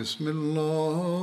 بسم الله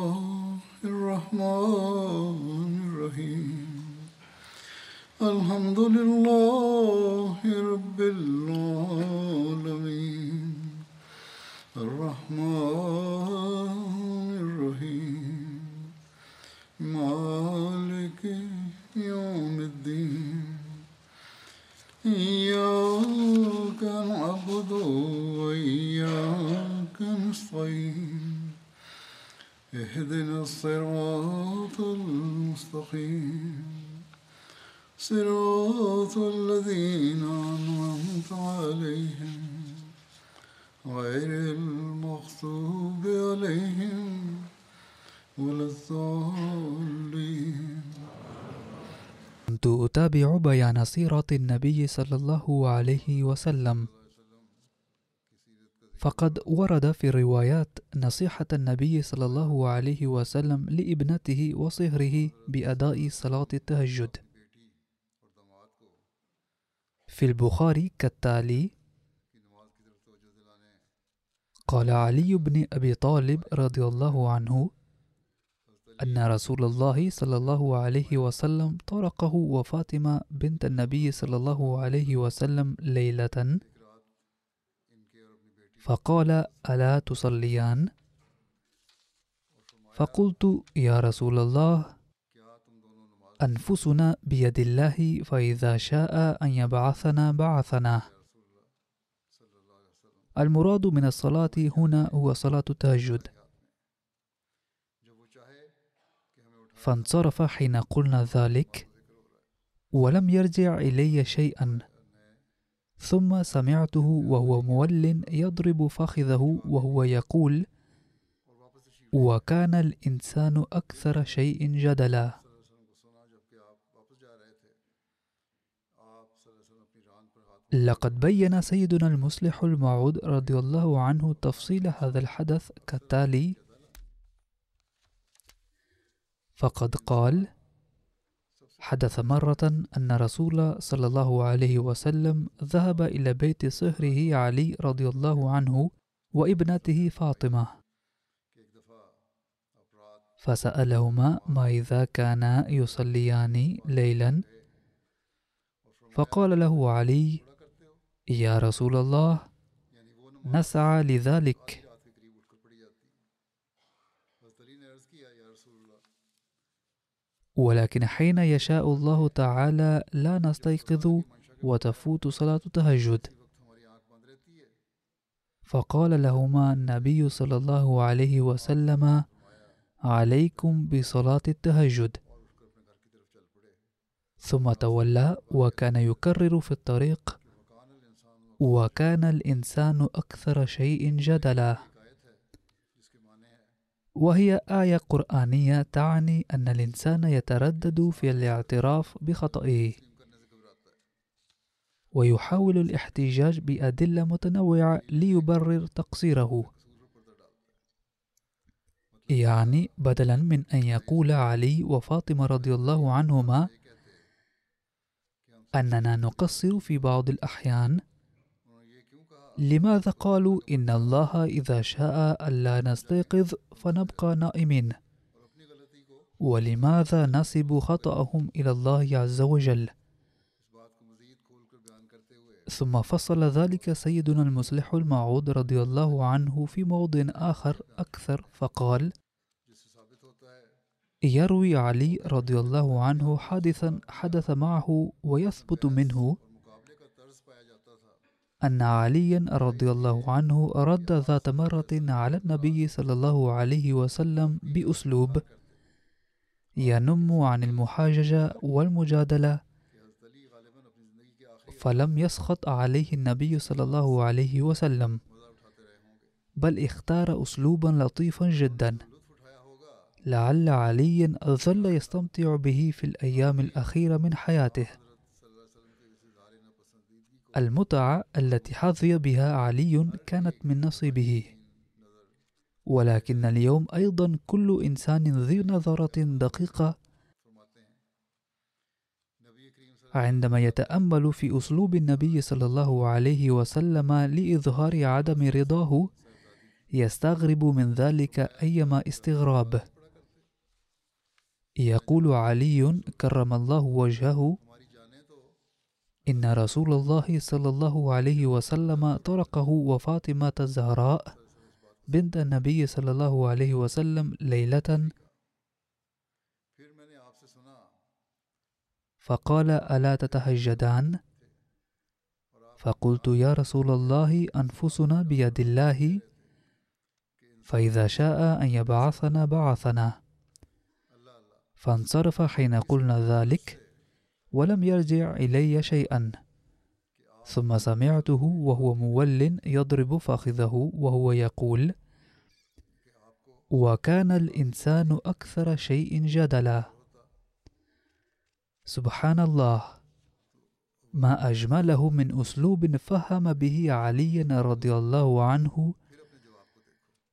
كنت أتابع بيان سيرة النبي صلى الله عليه وسلم. فقد ورد في الروايات نصيحة النبي صلى الله عليه وسلم لابنته وصهره بأداء صلاة التهجد. في البخاري كالتالي قال علي بن أبي طالب رضي الله عنه أن رسول الله صلى الله عليه وسلم طرقه وفاطمة بنت النبي صلى الله عليه وسلم ليلة. فقال ألا تصليان؟ فقلت يا رسول الله أنفسنا بيد الله فإذا شاء أن يبعثنا بعثنا. المراد من الصلاة هنا هو صلاة التهجد. فانصرف حين قلنا ذلك ولم يرجع إلي شيئا. ثم سمعته وهو مول يضرب فخذه وهو يقول وكان الإنسان أكثر شيء جدلا. لقد بين سيدنا المصلح الموعود رضي الله عنه تفصيل هذا الحدث كالتالي فقد قال حدث مرة أن رسول صلى الله عليه وسلم ذهب إلى بيت صهره علي رضي الله عنه وابنته فاطمة. فسألهما ما إذا كانا يصليان ليلا؟ فقال له علي يا رسول الله نسعى لذلك. ولكن حين يشاء الله تعالى لا نستيقظ وتفوت صلاة التهجد. فقال لهما النبي صلى الله عليه وسلم عليكم بصلاة التهجد. ثم تولى وكان يكرر في الطريق وكان الإنسان أكثر شيء جدلا. وهي آية قرآنية تعني أن الإنسان يتردد في الاعتراف بخطئه. ويحاول الاحتجاج بأدلة متنوعة ليبرر تقصيره. يعني بدلا من أن يقول علي وفاطمة رضي الله عنهما أننا نقصر في بعض الأحيان لماذا قالوا إن الله إذا شاء ألا نستيقظ فنبقى نائمين؟ ولماذا نسبوا خطأهم إلى الله عز وجل؟ ثم فصل ذلك سيدنا المصلح الموعود رضي الله عنه في موضع آخر أكثر فقال يروي علي رضي الله عنه حادثا حدث معه ويثبت منه أن عليا رضي الله عنه رد ذات مرة على النبي صلى الله عليه وسلم بأسلوب ينم عن المحاججة والمجادلة فلم يسخط عليه النبي صلى الله عليه وسلم بل اختار أسلوبا لطيفا جدا. لعل علي ظل يستمتع به في الأيام الأخيرة من حياته. المتعة التي حظي بها علي كانت من نصيبه. ولكن اليوم أيضا كل إنسان ذي نظرة دقيقة عندما يتأمل في أسلوب النبي صلى الله عليه وسلم لإظهار عدم رضاه يستغرب من ذلك أيما استغراب. يقول علي كرم الله وجهه إن رسول الله صلى الله عليه وسلم طرقه وفاطمة الزهراء بنت النبي صلى الله عليه وسلم ليلة فقال ألا تتهجدان؟ فقلت يا رسول الله أنفسنا بيد الله فإذا شاء أن يبعثنا بعثنا. فانصرف حين قلنا ذلك ولم يرجع إلي شيئا. ثم سمعته وهو مول يضرب فخذه وهو يقول وكان الإنسان أكثر شيء جدلا. سبحان الله. ما أجمله من أسلوب فهم به علي رضي الله عنه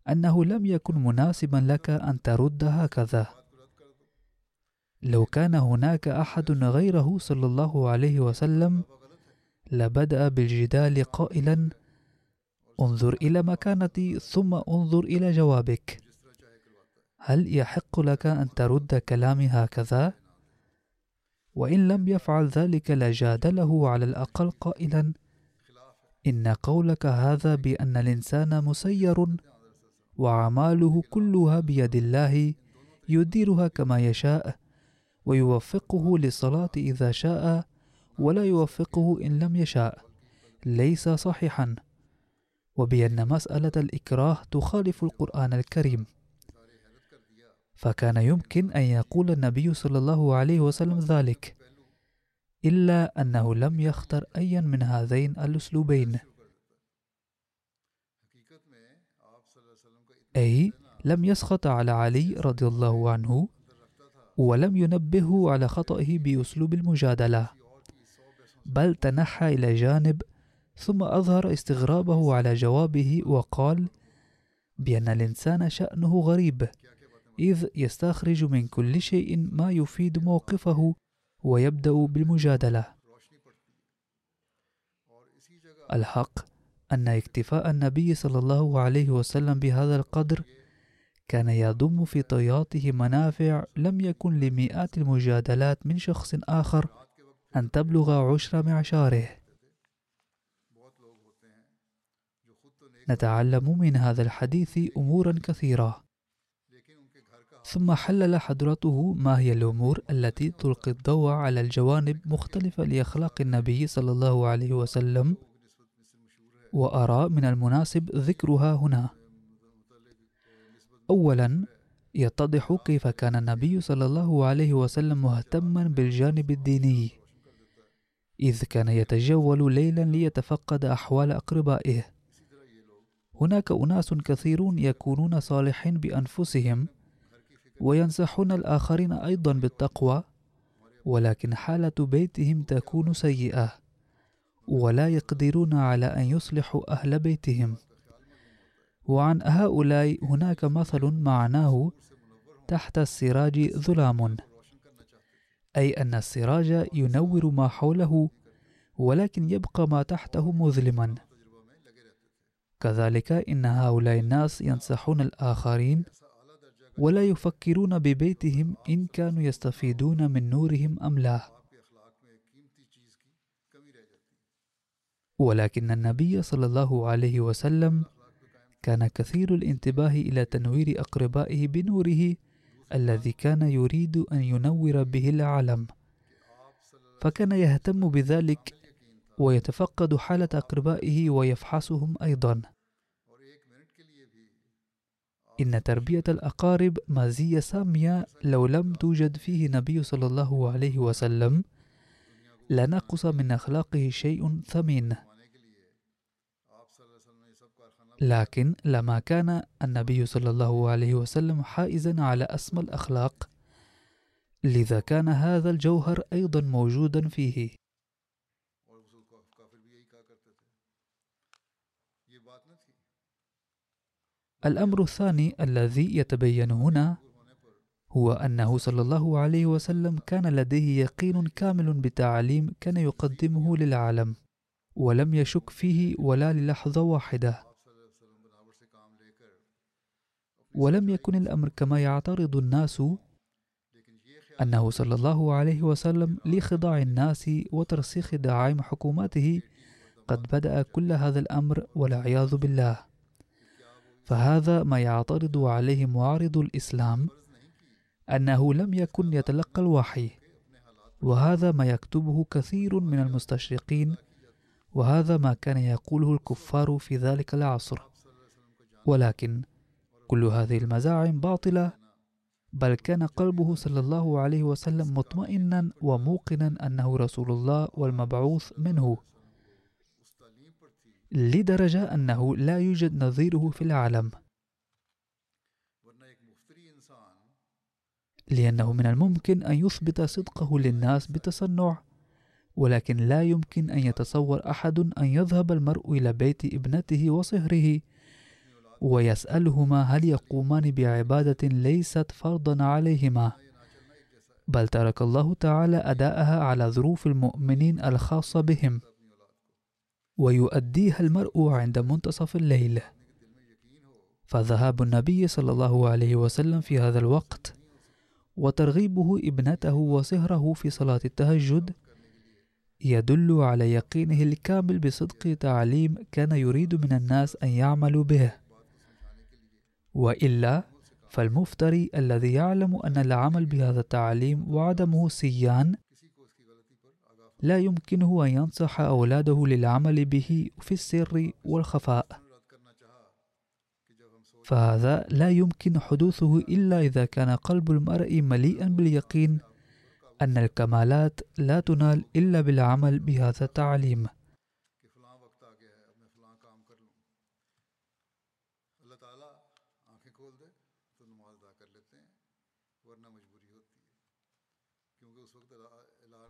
أنه لم يكن مناسبا لك أن ترد هكذا. لو كان هناك أحد غيره صلى الله عليه وسلم لبدأ بالجدال قائلا انظر إلى مكانتي ثم انظر إلى جوابك هل يحق لك أن ترد كلامي هكذا؟ وإن لم يفعل ذلك لجادله على الأقل قائلا إن قولك هذا بأن الإنسان مسير وأعماله كلها بيد الله يديرها كما يشاء ويوفقه للصلاة إذا شاء ولا يوفقه إن لم يشاء. ليس صحيحا. وبأن مسألة الإكراه تخالف القرآن الكريم. فكان يمكن أن يقول النبي صلى الله عليه وسلم ذلك. إلا أنه لم يختر أيا من هذين الأسلوبين. أي لم يسخط على علي رضي الله عنه ولم ينبهه على خطئه بأسلوب المجادلة بل تنحى إلى جانب ثم أظهر استغرابه على جوابه وقال بأن الإنسان شأنه غريب إذ يستخرج من كل شيء ما يفيد موقفه ويبدأ بالمجادلة. الحق أن اكتفاء النبي صلى الله عليه وسلم بهذا القدر كان يضم في طياته منافع لم يكن لمئات المجادلات من شخص آخر أن تبلغ عشر معشاره. نتعلم من هذا الحديث أمورا كثيرة. ثم حلل حضرته ما هي الأمور التي تلقي الضوء على الجوانب مختلفة لأخلاق النبي صلى الله عليه وسلم وأرى من المناسب ذكرها هنا. أولا يتضح كيف كان النبي صلى الله عليه وسلم مهتما بالجانب الديني إذ كان يتجول ليلا ليتفقد أحوال أقربائه. هناك أناس كثيرون يكونون صالحين بأنفسهم وينصحون الآخرين أيضا بالتقوى ولكن حالة بيتهم تكون سيئة ولا يقدرون على أن يصلحوا أهل بيتهم. وعن هؤلاء هناك مثل معناه تحت السراج ظلام أي أن السراج ينور ما حوله ولكن يبقى ما تحته مظلما. كذلك إن هؤلاء الناس ينصحون الآخرين ولا يفكرون ببيتهم إن كانوا يستفيدون من نورهم أم لا. ولكن النبي صلى الله عليه وسلم كان كثير الانتباه إلى تنوير أقربائه بنوره الذي كان يريد أن ينور به العالم. فكان يهتم بذلك ويتفقد حالة أقربائه ويفحصهم أيضا. إن تربية الأقارب مزية سامية لو لم توجد فيه نبي صلى الله عليه وسلم لنقص من أخلاقه شيء ثمين. لكن لما كان النبي صلى الله عليه وسلم حائزا على أسمى الأخلاق لذا كان هذا الجوهر أيضا موجودا فيه. الأمر الثاني الذي يتبين هنا هو أنه صلى الله عليه وسلم كان لديه يقين كامل بتعليم كان يقدمه للعالم ولم يشك فيه ولا للحظة واحدة. ولم يكن الأمر كما يعترض الناس أنه صلى الله عليه وسلم لخضاع الناس وترسيخ دعائم حكوماته قد بدأ كل هذا الأمر والعياذ بالله. فهذا ما يعترض عليه معارض الإسلام أنه لم يكن يتلقى الوحي وهذا ما يكتبه كثير من المستشرقين وهذا ما كان يقوله الكفار في ذلك العصر. ولكن كل هذه المزاعم باطلة بل كان قلبه صلى الله عليه وسلم مطمئنا وموقنا أنه رسول الله والمبعوث منه لدرجة أنه لا يوجد نظيره في العالم. لأنه من الممكن أن يثبت صدقه للناس بتصنع ولكن لا يمكن أن يتصور أحد أن يذهب المرء إلى بيت ابنته وصهره ويسألهما هل يقومان بعبادة ليست فرضا عليهما. بل ترك الله تعالى أداءها على ظروف المؤمنين الخاصة بهم. ويؤديها المرء عند منتصف الليل. فذهاب النبي صلى الله عليه وسلم في هذا الوقت وترغيبه ابنته وصهره في صلاة التهجد يدل على يقينه الكامل بصدق تعليم كان يريد من الناس أن يعملوا به. وإلا فالمفتري الذي يعلم أن العمل بهذا التعليم وعدمه سيان لا يمكنه أن ينصح أولاده للعمل به في السر والخفاء. فهذا لا يمكن حدوثه إلا إذا كان قلب المرء مليئا باليقين أن الكمالات لا تنال إلا بالعمل بهذا التعليم.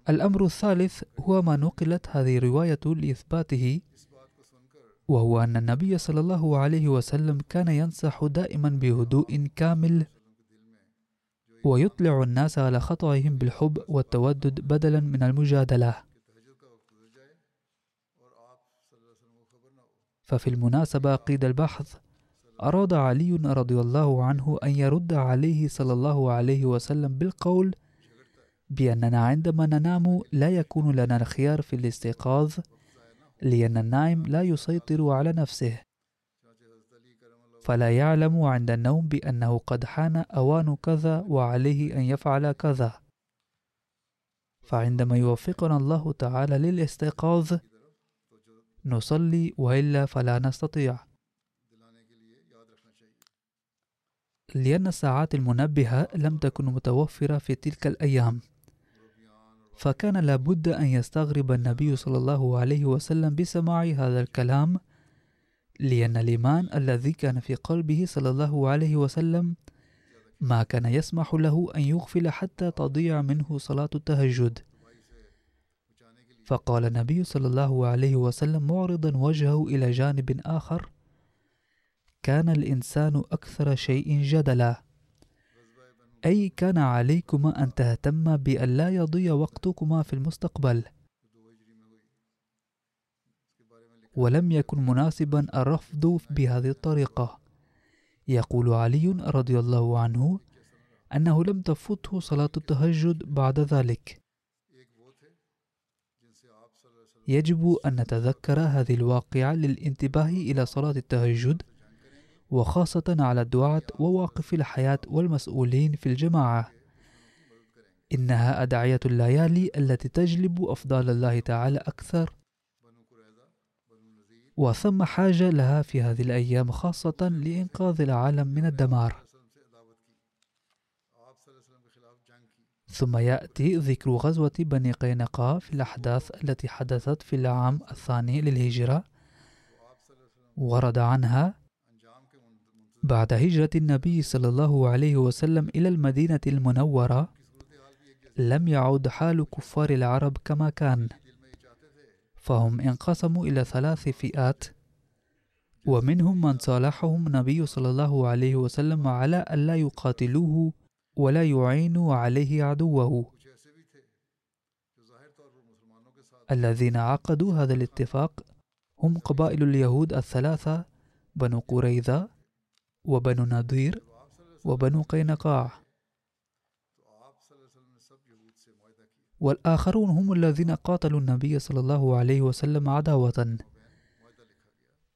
الأمر الثالث هو ما نقلت هذه الرواية لإثباته وهو أن النبي صلى الله عليه وسلم كان ينصح دائما بهدوء كامل ويطلع الناس على خطأهم بالحب والتودد بدلا من المجادلة. ففي المناسبة قيد البحث أراد علي رضي الله عنه أن يرد عليه صلى الله عليه وسلم بالقول بأننا عندما ننام لا يكون لنا الخيار في الاستيقاظ لأن النائم لا يسيطر على نفسه. فلا يعلم عند النوم بأنه قد حان أوان كذا وعليه أن يفعل كذا. فعندما يوفقنا الله تعالى للاستيقاظ نصلي وإلا فلا نستطيع. لأن الساعات المنبهة لم تكن متوفرة في تلك الأيام. فكان لابد أن يستغرب النبي صلى الله عليه وسلم بسماع هذا الكلام لأن الإيمان الذي كان في قلبه صلى الله عليه وسلم ما كان يسمح له أن يغفل حتى تضيع منه صلاة التهجد. فقال النبي صلى الله عليه وسلم معرضا وجهه إلى جانب آخر كان الإنسان أكثر شيء جدلا. أي كان عليكما أن تهتما بأن لا يضيع وقتكما في المستقبل. ولم يكن مناسبا الرفض بهذه الطريقة. يقول علي رضي الله عنه أنه لم تفته صلاة التهجد بعد ذلك. يجب أن نتذكر هذه الواقعة للانتباه إلى صلاة التهجد وخاصة على الدعاة وواقف الحياة والمسؤولين في الجماعة. إنها أدعية الليالي التي تجلب أفضال الله تعالى أكثر. وثم حاجة لها في هذه الأيام خاصة لإنقاذ العالم من الدمار. ثم يأتي ذكر غزوة بني قينقاع في الأحداث التي حدثت في العام الثاني للهجرة. ورد عنها بعد هجرة النبي صلى الله عليه وسلم إلى المدينة المنورة لم يعد حال كفار العرب كما كان. فهم انقسموا إلى ثلاث فئات ومنهم من صالحهم النبي صلى الله عليه وسلم على ألا يقاتلوه ولا يعينوا عليه عدوه. الذين عقدوا هذا الاتفاق هم قبائل اليهود الثلاثة بنو قريظة وبنو نضير وبنو قينقاع. والآخرون هم الذين قاتلوا النبي صلى الله عليه وسلم عداوة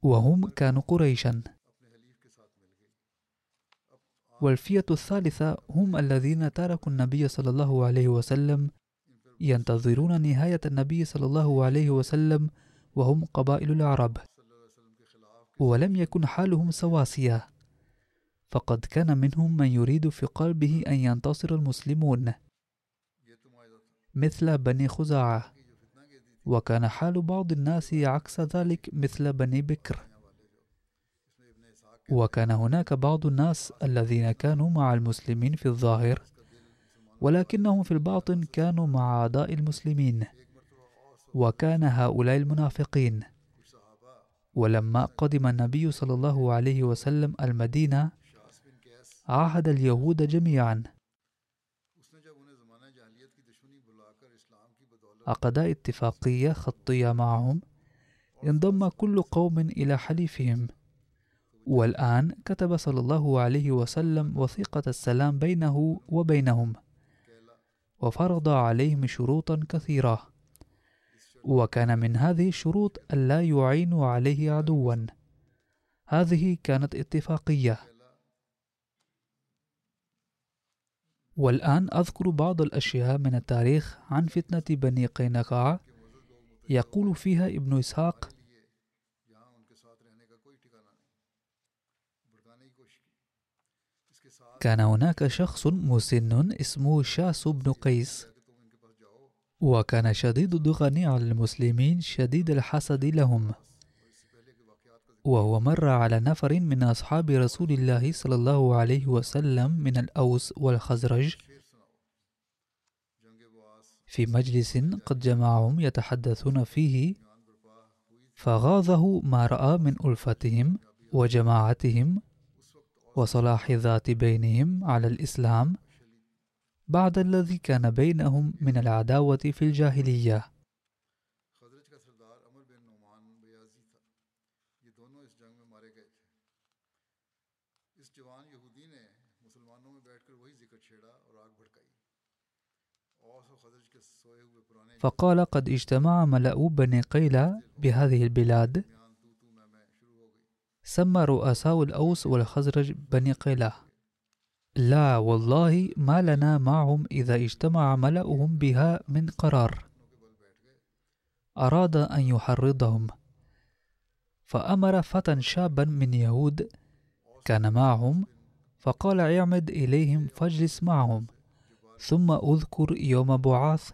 وهم كانوا قريشا. والفئة الثالثة هم الذين تركوا النبي صلى الله عليه وسلم ينتظرون نهاية النبي صلى الله عليه وسلم وهم قبائل العرب ولم يكن حالهم سواسية. فقد كان منهم من يريد في قلبه أن ينتصر المسلمون. مثل بني خزاعة. وكان حال بعض الناس عكس ذلك مثل بني بكر. وكان هناك بعض الناس الذين كانوا مع المسلمين في الظاهر ولكنهم في الباطن كانوا مع أعداء المسلمين. وكان هؤلاء المنافقين. ولما قدم النبي صلى الله عليه وسلم المدينة عاهد اليهود جميعا. عقد اتفاقية خطية معهم. انضم كل قوم إلى حليفهم. والآن كتب صلى الله عليه وسلم وثيقة السلام بينه وبينهم. وفرض عليهم شروطا كثيرة. وكان من هذه الشروط ألا يعينوا عليه عدوا. هذه كانت اتفاقية. والآن أذكر بعض الأشياء من التاريخ عن فتنة بني قينقاع يقول فيها ابن إسحاق. كان هناك شخص مسن اسمه شاس بن قيس وكان شديد الضغن على المسلمين شديد الحسد لهم. وهو مر على نفر من أصحاب رسول الله صلى الله عليه وسلم من الأوس والخزرج في مجلس قد جمعهم يتحدثون فيه فغاظه ما رأى من ألفتهم وجماعتهم وصلاح ذات بينهم على الإسلام بعد الذي كان بينهم من العداوة في الجاهلية. فقال قد اجتمع ملأ بني قيلة بهذه البلاد سمى رؤساء الأوس والخزرج بني قيلة لا والله ما لنا معهم إذا اجتمع ملأهم بها من قرار أراد أن يحرضهم فأمر فتى شابا من يهود كان معهم فقال اعمد إليهم فاجلس معهم ثم أذكر يوم بعاث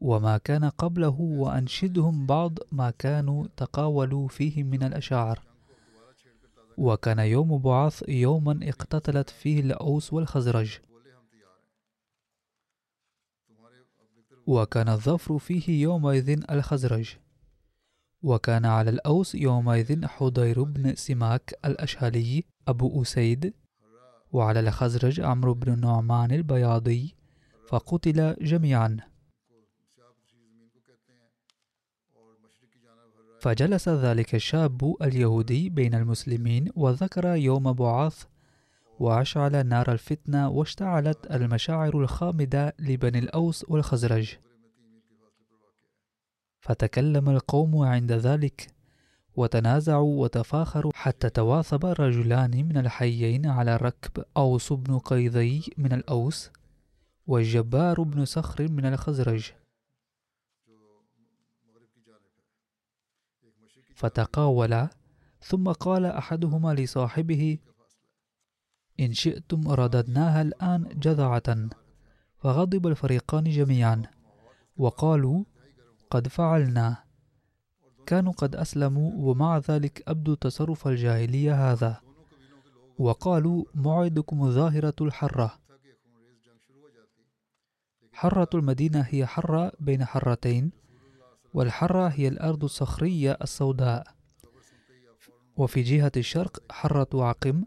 وما كان قبله وأنشدهم بعض ما كانوا تقاولوا فيه من الأشعار. وكان يوم بعاث يوما اقتتلت فيه الأوس والخزرج. وكان الظفر فيه يومئذ الخزرج. وكان على الأوس يومئذ حضير بن سماك الأشهلي أبو أسيد وعلى الخزرج عمرو بن النعمان البياضي فقتل جميعا. فجلس ذلك الشاب اليهودي بين المسلمين وذكر يوم بعاث وأشعل نار الفتنة واشتعلت المشاعر الخامدة لبني الأوس والخزرج. فتكلم القوم عند ذلك وتنازعوا وتفاخروا حتى تواثب رجلان من الحيين على ركب أوس بن قيضي من الأوس والجبار بن صخر من الخزرج. فتقاولا ثم قال أحدهما لصاحبه إن شئتم رددناها الآن جذعة. فغضب الفريقان جميعا وقالوا قد فعلناه كانوا قد أسلموا ومع ذلك أبدوا تصرف الجاهلية هذا. وقالوا موعدكم ظاهرة الحرة. حرة المدينة هي حرة بين حرتين والحرة هي الأرض الصخرية السوداء. وفي جهة الشرق حرة عقم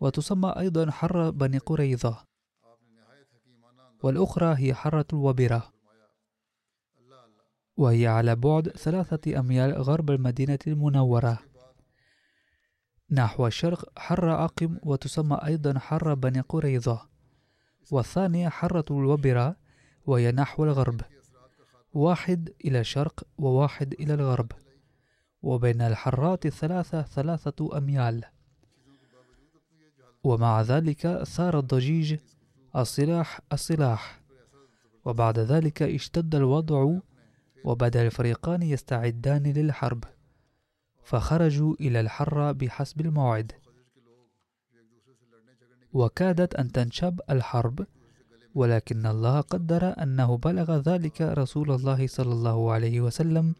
وتسمى أيضا حرة بني قريظة. والأخرى هي حرة الوبرة. وهي على بعد ثلاثة أميال غرب المدينة المنورة. نحو الشرق حرة عقم وتسمى أيضا حرة بني قريظة. والثانية حرة الوبرة وهي نحو الغرب. واحد إلى الشرق وواحد إلى الغرب. وبين الحرات الثلاثة ثلاثة أميال. ومع ذلك ثار الضجيج السلاح السلاح. وبعد ذلك اشتد الوضع وبدا الفريقان يستعدان للحرب فخرجوا إلى الحرة بحسب الموعد. وكادت أن تنشب الحرب ولكن الله قدر أنه بلغ ذلك رسول الله صلى الله عليه وسلم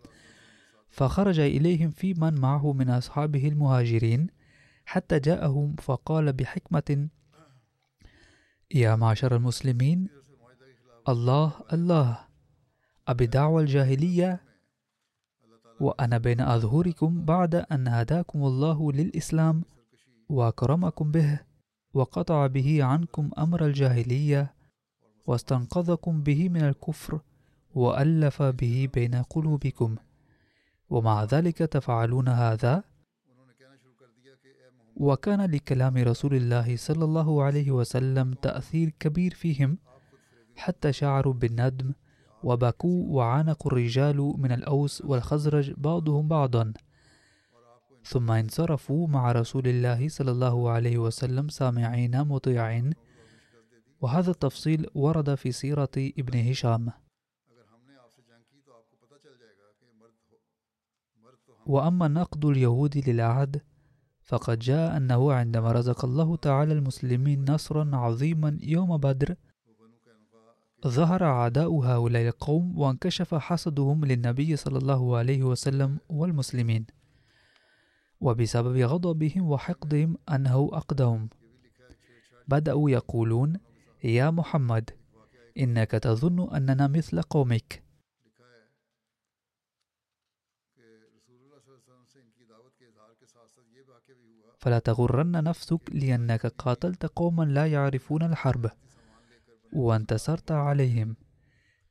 فخرج إليهم في من معه من أصحابه المهاجرين حتى جاءهم فقال بحكمة يا معشر المسلمين الله الله. أبدعوى الجاهلية وأنا بين أظهركم بعد أن هداكم الله للإسلام وأكرمكم به وقطع به عنكم أمر الجاهلية واستنقذكم به من الكفر وألف به بين قلوبكم. ومع ذلك تفعلون هذا؟ وكان لكلام رسول الله صلى الله عليه وسلم تأثير كبير فيهم حتى شعروا بالندم وبكوا وعانقوا الرجال من الأوس والخزرج بعضهم بعضا. ثم انصرفوا مع رسول الله صلى الله عليه وسلم سامعين مطيعين. وهذا التفصيل ورد في سيرة ابن هشام. وأما نقد اليهود للعهد فقد جاء أنه عندما رزق الله تعالى المسلمين نصرا عظيما يوم بدر ظهر عداء هؤلاء القوم وانكشف حسدهم للنبي صلى الله عليه وسلم والمسلمين وبسبب غضبهم وحقدهم أنه أقدهم بدأوا يقولون يا محمد إنك تظن أننا مثل قومك. فلا تغرن نفسك لأنك قاتلت قوما لا يعرفون الحرب. وانتصرت عليهم.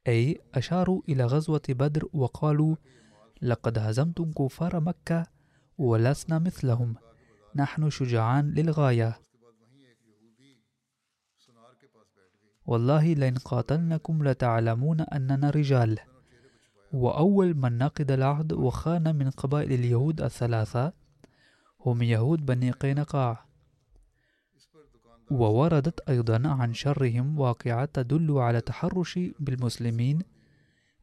أي أشاروا إلى غزوة بدر وقالوا لقد هزمتم كفار مكة ولسنا مثلهم. نحن شجعان للغاية. والله لئن قاتلنكم لتعلمون أننا رجال. وأول من نقد العهد وخان من قبائل اليهود الثلاثة هم يهود بني قينقاع. ووردت أيضا عن شرهم واقعة تدل على تحرش بالمسلمين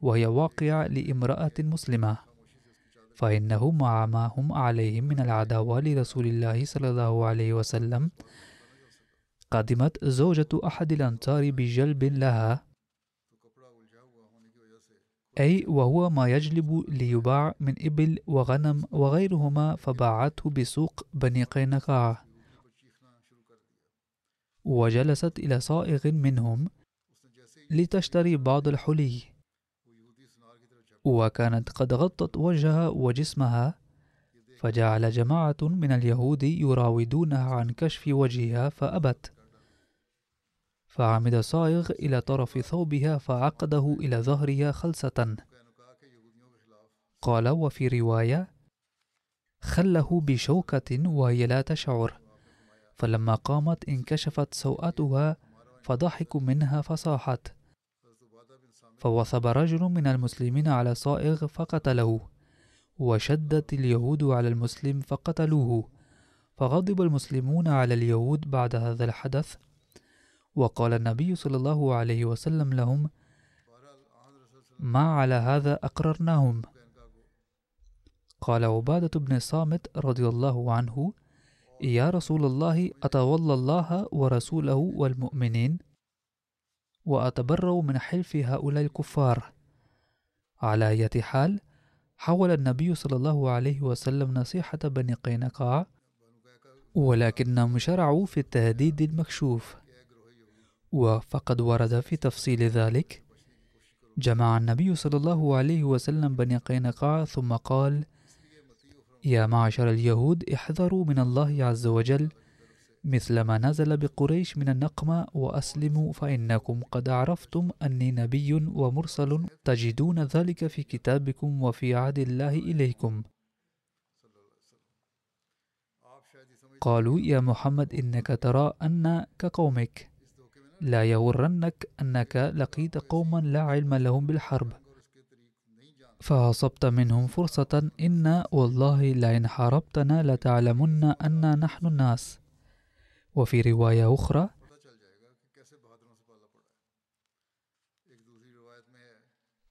وهي واقع لامرأة مسلمة فإنه مع ما هم عليه من العداوة لرسول الله صلى الله عليه وسلم. قدمت زوجة أحد الأنصار بجلب لها أي وهو ما يجلب ليباع من إبل وغنم وغيرهما فباعته بسوق بني قينقاع. وجلست إلى صائغ منهم لتشتري بعض الحلي. وكانت قد غطت وجهها وجسمها فجعل جماعة من اليهود يراودونها عن كشف وجهها فأبت. فعمد صائغ إلى طرف ثوبها فعقده إلى ظهرها خلسة قال وفي رواية خله بشوكة وهي لا تشعر. فلما قامت انكشفت سوءتها فضحكوا منها فصاحت. فوثب رجل من المسلمين على صائغ فقتله وشدت اليهود على المسلم فقتلوه. فغضب المسلمون على اليهود بعد هذا الحدث. وقال النبي صلى الله عليه وسلم لهم ما على هذا أقررناهم. قال عبادة بن صامت رضي الله عنه يا رسول الله أتولى الله ورسوله والمؤمنين؟ وأتبرأ من حلف هؤلاء الكفار. على أية حال حاول النبي صلى الله عليه وسلم نصيحة بني قينقاع ولكنهم شرعوا في التهديد المكشوف. وفقد ورد في تفصيل ذلك. جمع النبي صلى الله عليه وسلم بني قينقاع ثم قال يا معشر اليهود احذروا من الله عز وجل. مثل ما نزل بقريش من النقمة وأسلموا فإنكم قد عرفتم أني نبي ومرسل تجدون ذلك في كتابكم وفي عهد الله إليكم. قالوا يا محمد إنك ترى أن كقومك. لا يغرنك أنك لقيت قوما لا علم لهم بالحرب. فأصبت منهم فرصة إن والله لئن حاربتنا لتعلمن أنا نحن الناس. وفي رواية أخرى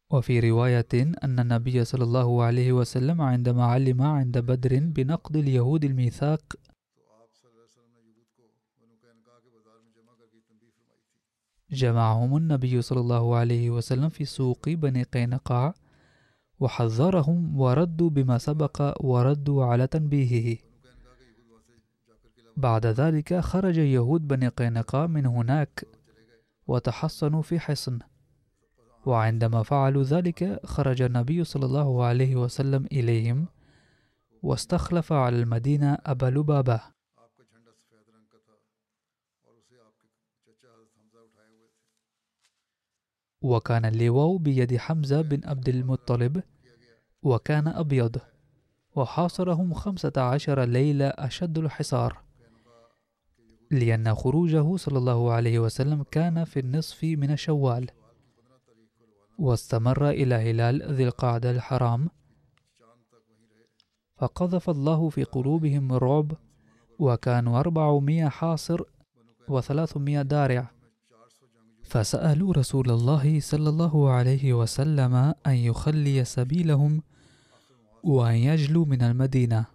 وفي رواية أن النبي صلى الله عليه وسلم عندما علم عند بدر بنقض اليهود الميثاق جمعهم النبي صلى الله عليه وسلم في سوق بني قينقاع وحذرهم وردوا بما سبق وردوا على تنبيهه. بعد ذلك خرج يهود بني قينقاع من هناك وتحصنوا في حصن. وعندما فعلوا ذلك خرج النبي صلى الله عليه وسلم إليهم واستخلف على المدينة أبا لبابة. وكان اللواء بيد حمزة بن عبد المطلب وكان أبيض وحاصرهم خمسة عشر ليلة أشد الحصار. لأن خروجه صلى الله عليه وسلم كان في النصف من شوال واستمر إلى هلال ذي القعدة الحرام. فقذف الله في قلوبهم الرعب وكانوا أربعمائة حاصر وثلاثمائة دارع. فسألوا رسول الله صلى الله عليه وسلم أن يخلي سبيلهم وأن يجلوا من المدينة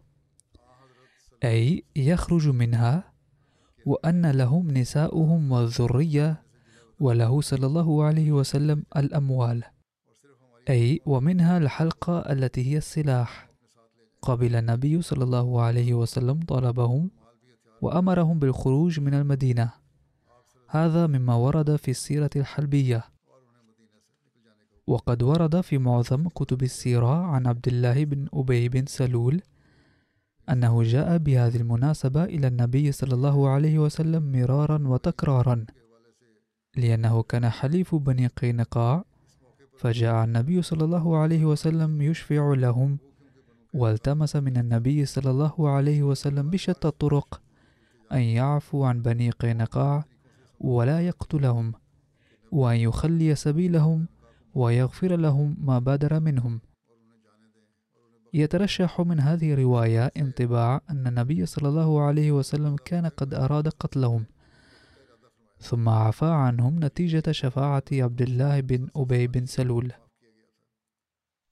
أي يخرج منها وأن لهم نساؤهم والذرية وله صلى الله عليه وسلم الأموال أي ومنها الحلقة التي هي السلاح. قبل النبي صلى الله عليه وسلم طلبهم وأمرهم بالخروج من المدينة. هذا مما ورد في السيرة الحلبية. وقد ورد في معظم كتب السيرة عن عبد الله بن أبي بن سلول أنه جاء بهذه المناسبة إلى النبي صلى الله عليه وسلم مرارا وتكرارا لأنه كان حليف بني قينقاع فجاء النبي صلى الله عليه وسلم يشفع لهم والتمس من النبي صلى الله عليه وسلم بشتى الطرق أن يعفو عن بني قينقاع ولا يقتلهم وأن يخلي سبيلهم ويغفر لهم ما بادر منهم. يترشح من هذه الرواية انطباع أن النبي صلى الله عليه وسلم كان قد أراد قتلهم ثم عفى عنهم نتيجة شفاعة عبد الله بن أبي بن سلول.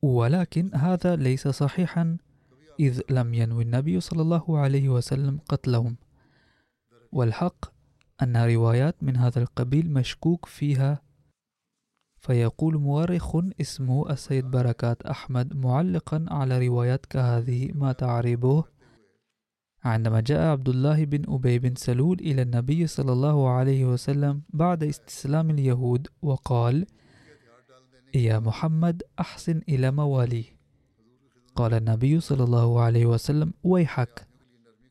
ولكن هذا ليس صحيحا إذ لم ينوي النبي صلى الله عليه وسلم قتلهم. والحق أن روايات من هذا القبيل مشكوك فيها. فيقول مؤرخ اسمه السيد بركات أحمد معلقا على روايات كهذه ما تعربه عندما جاء عبد الله بن أبي بن سلول إلى النبي صلى الله عليه وسلم بعد استسلام اليهود وقال يا محمد أحسن إلى موالي. قال النبي صلى الله عليه وسلم ويحك.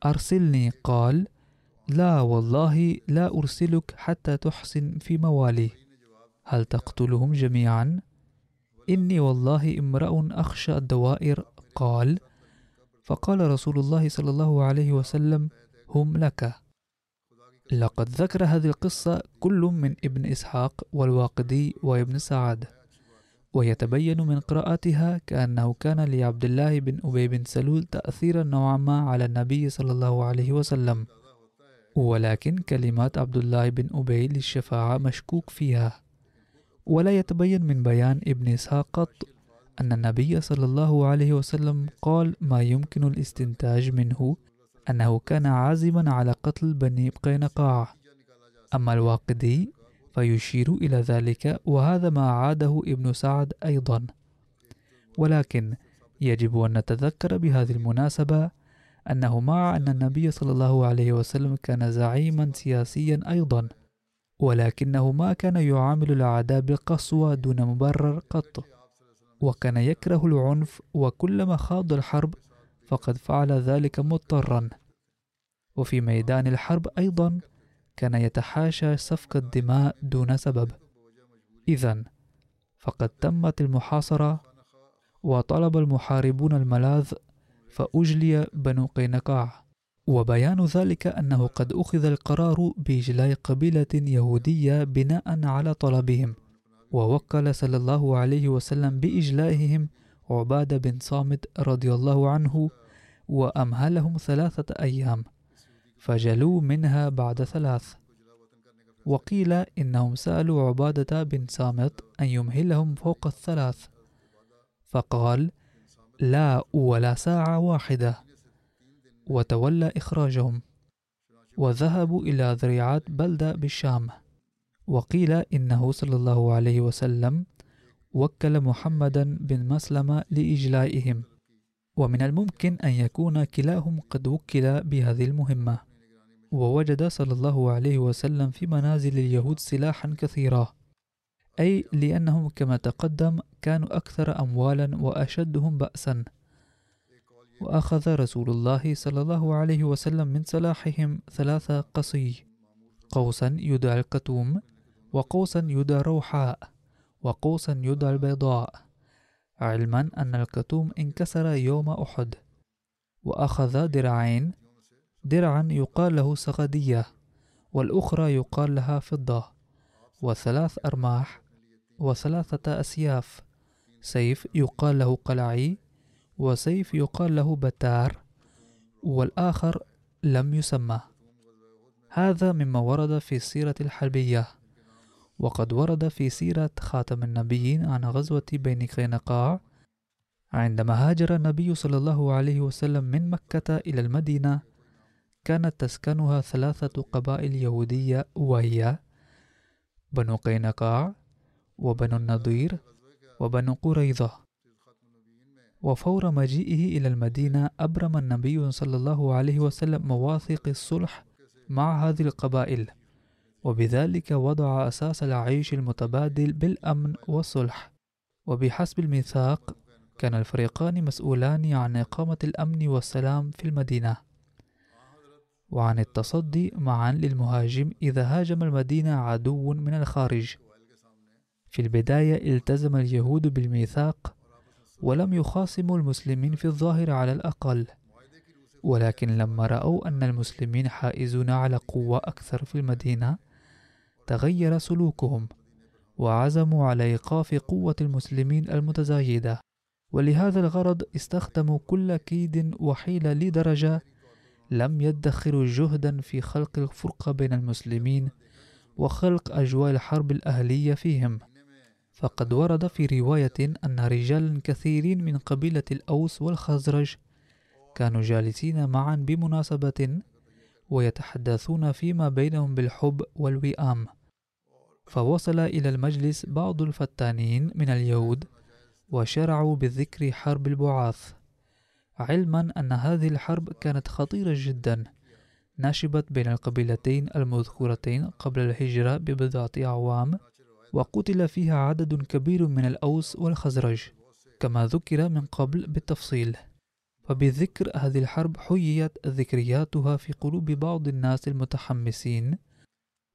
أرسلني قال لا والله لا أرسلك حتى تحسن في موالي. هل تقتلهم جميعا؟ إني والله امرأ أخشى الدوائر. قال فقال رسول الله صلى الله عليه وسلم هم لك. لقد ذكر هذه القصة كل من ابن إسحاق والواقدي وابن سعد. ويتبين من قراءتها كأنه كان لعبد الله بن أبي بن سلول تأثيرا نوعا ما على النبي صلى الله عليه وسلم. ولكن كلمات عبد الله بن أبي للشفاعة مشكوك فيها. ولا يتبين من بيان ابن إسحاق قط أن النبي صلى الله عليه وسلم قال ما يمكن الاستنتاج منه أنه كان عازما على قتل بني قينقاع. أما الواقدي فيشير إلى ذلك وهذا ما عاده ابن سعد أيضا. ولكن يجب أن نتذكر بهذه المناسبة أنه مع أن النبي صلى الله عليه وسلم كان زعيما سياسيا أيضا ولكنه ما كان يعامل الأعداء بالقسوة دون مبرر قط. وكان يكره العنف وكلما خاض الحرب فقد فعل ذلك مضطرا. وفي ميدان الحرب أيضا كان يتحاشى سفك الدماء دون سبب. إذا فقد تمت المحاصرة وطلب المحاربون الملاذ فأجلي بنو قينقاع. وبيان ذلك أنه قد أخذ القرار بإجلاء قبيلة يهودية بناء على طلبهم. ووكل صلى الله عليه وسلم بإجلائهم عبادة بن صامت رضي الله عنه وأمهلهم ثلاثة أيام فجلوا منها بعد ثلاث. وقيل إنهم سألوا عبادة بن صامت أن يمهلهم فوق الثلاث. فقال لا ولا ساعة واحدة. وتولى إخراجهم. وذهبوا إلى ذريعات بلدة بالشام. وقيل إنه صلى الله عليه وسلم وكل محمدا بن مسلمة لإجلائهم. ومن الممكن أن يكون كلاهم قد وكل بهذه المهمة. ووجد صلى الله عليه وسلم في منازل اليهود سلاحا كثيرا. أي لأنهم كما تقدم كانوا أكثر أموالا وأشدهم بأسا. وأخذ رسول الله صلى الله عليه وسلم من سلاحهم ثلاث قصي قوسا يدعى الكتوم وقوسا يدعى روحاء وقوسا يدعى البيضاء. علما أن الكتوم انكسر يوم أحد. وأخذ درعين درعا يقال له سغدية والأخرى يقال لها فضة. وثلاث أرماح وثلاثة أسياف. سيف يقال له قلعي وسيف يقال له بتار والآخر لم يسمى. هذا مما ورد في السيرة الحربية. وقد ورد في سيرة خاتم النبيين عن غزوة بين قينقاع عندما هاجر النبي صلى الله عليه وسلم من مكة إلى المدينة كانت تسكنها ثلاثة قبائل يهودية وهي بنو قينقاع وبنو النضير وبنو قريظة. وفور مجيئه إلى المدينة أبرم النبي صلى الله عليه وسلم مواثيق الصلح مع هذه القبائل وبذلك وضع أساس العيش المتبادل بالأمن والصلح. وبحسب الميثاق كان الفريقان مسؤولان عن إقامة الأمن والسلام في المدينة. وعن التصدي معا للمهاجم إذا هاجم المدينة عدو من الخارج. في البداية التزم اليهود بالميثاق ولم يخاصموا المسلمين في الظاهر على الأقل ولكن لما رأوا أن المسلمين حائزون على قوة أكثر في المدينة تغير سلوكهم وعزموا على إيقاف قوة المسلمين المتزايدة. ولهذا الغرض استخدموا كل كيد وحيلة لدرجة لم يدخروا جهدا في خلق الفرقة بين المسلمين وخلق أجواء الحرب الأهلية فيهم. فقد ورد في رواية أن رجالا كثيرين من قبيلة الأوس والخزرج كانوا جالسين معا بمناسبة ويتحدثون فيما بينهم بالحب والوئام. فوصل إلى المجلس بعض الفتانين من اليهود وشرعوا بذكر حرب البعاث علما أن هذه الحرب كانت خطيرة جدا نشبت بين القبيلتين المذكورتين قبل الهجرة ببضعة أعوام. وقتل فيها عدد كبير من الأوس والخزرج كما ذكر من قبل بالتفصيل. وبذكر هذه الحرب حييت ذكرياتها في قلوب بعض الناس المتحمسين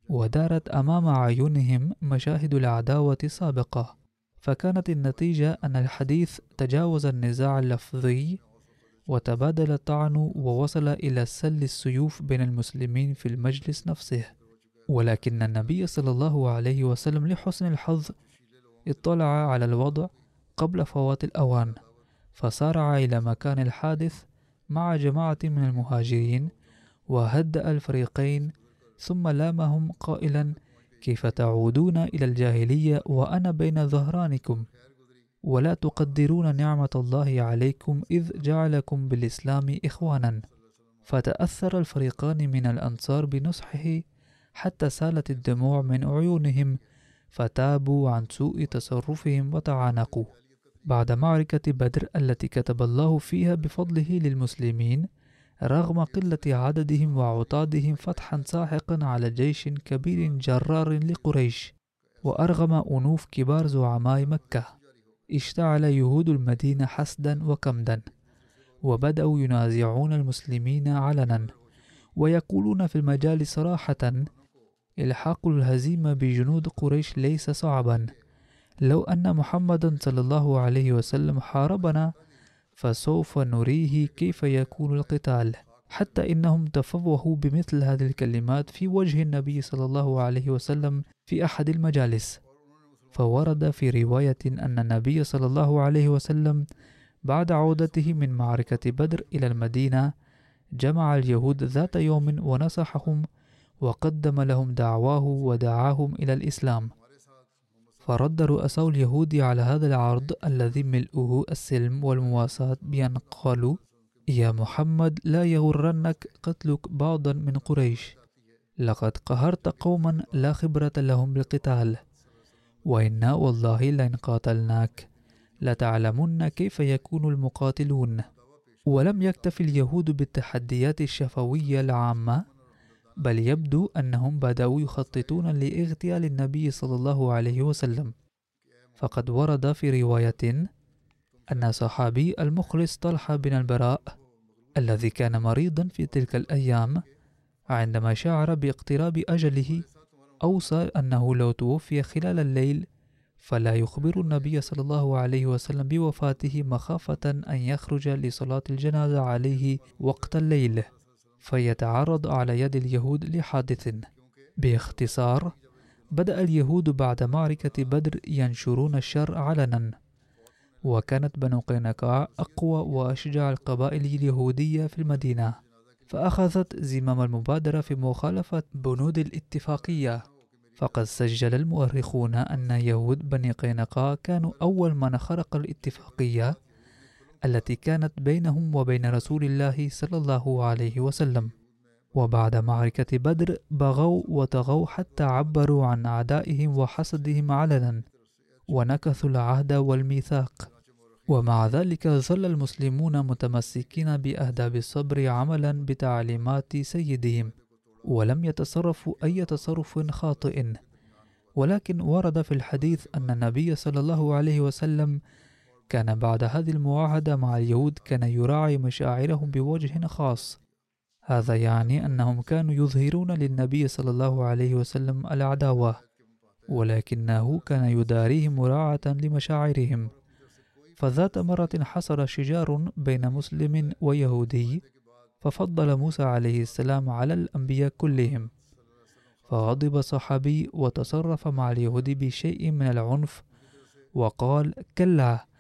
ودارت أمام أعينهم مشاهد العداوة السابقة. فكانت النتيجة أن الحديث تجاوز النزاع اللفظي وتبادل الطعن ووصل إلى سل السيوف بين المسلمين في المجلس نفسه. ولكن النبي صلى الله عليه وسلم لحسن الحظ اطلع على الوضع قبل فوات الأوان فسارع إلى مكان الحادث مع جماعة من المهاجرين وهدأ الفريقين ثم لامهم قائلا كيف تعودون إلى الجاهلية وأنا بين ظهرانكم؟ ولا تقدرون نعمة الله عليكم إذ جعلكم بالإسلام إخوانا. فتأثر الفريقان من الأنصار بنصحه حتى سالت الدموع من عيونهم فتابوا عن سوء تصرفهم وتعانقوا. بعد معركة بدر التي كتب الله فيها بفضله للمسلمين رغم قلة عددهم وعتادهم فتحا ساحقا على جيش كبير جرار لقريش وأرغم أنوف كبار زعماء مكة. اشتعل يهود المدينة حسدا وكمدا وبدأوا ينازعون المسلمين علنا ويقولون في المجال صراحة إلحاق الهزيمة بجنود قريش ليس صعبا. لو أن محمدا صلى الله عليه وسلم حاربنا فسوف نريه كيف يكون القتال. حتى إنهم تفوهوا بمثل هذه الكلمات في وجه النبي صلى الله عليه وسلم في أحد المجالس. فورد في رواية أن النبي صلى الله عليه وسلم بعد عودته من معركة بدر إلى المدينة جمع اليهود ذات يوم ونصحهم وقدم لهم دعواه ودعاهم إلى الإسلام. فرد رؤساء اليهود على هذا العرض الذي ملؤه السلم والمواساة بأن قالوا يا محمد لا يغرنك قتلك بعضا من قريش. لقد قهرت قوما لا خبرة لهم بالقتال. وإنا والله لئن قاتلناك. لتعلمن كيف يكون المقاتلون. ولم يكتف اليهود بالتحديات الشفوية العامة بل يبدو أنهم بدأوا يخططون لإغتيال النبي صلى الله عليه وسلم. فقد ورد في رواية أن صحابي المخلص طلحة بن البراء الذي كان مريضا في تلك الأيام عندما شعر باقتراب أجله أوصى أنه لو توفي خلال الليل فلا يخبر النبي صلى الله عليه وسلم بوفاته مخافة أن يخرج لصلاة الجنازة عليه وقت الليل. فيتعرض على يد اليهود لحادث. باختصار بدأ اليهود بعد معركة بدر ينشرون الشر علنا. وكانت بنو قينقاع أقوى وأشجع القبائل اليهودية في المدينة. فأخذت زمام المبادرة في مخالفة بنود الاتفاقية. فقد سجل المؤرخون أن يهود بني قينقاع كانوا أول من خرق الاتفاقية. التي كانت بينهم وبين رسول الله صلى الله عليه وسلم. وبعد معركة بدر بغوا وطغوا حتى عبروا عن أعدائهم وحسدهم علنا ونكثوا العهد والميثاق. ومع ذلك ظل المسلمون متمسكين بأهداب الصبر عملا بتعليمات سيدهم ولم يتصرفوا أي تصرف خاطئ. ولكن ورد في الحديث أن النبي صلى الله عليه وسلم كان بعد هذه المعاهدة مع اليهود كان يراعي مشاعرهم بوجه خاص. هذا يعني أنهم كانوا يظهرون للنبي صلى الله عليه وسلم العداوة ولكنه كان يداريهم مراعاة لمشاعرهم. فذات مرة حصل شجار بين مسلم ويهودي ففضل موسى عليه السلام على الأنبياء كلهم. فغضب صحابي وتصرف مع اليهود بشيء من العنف وقال كلا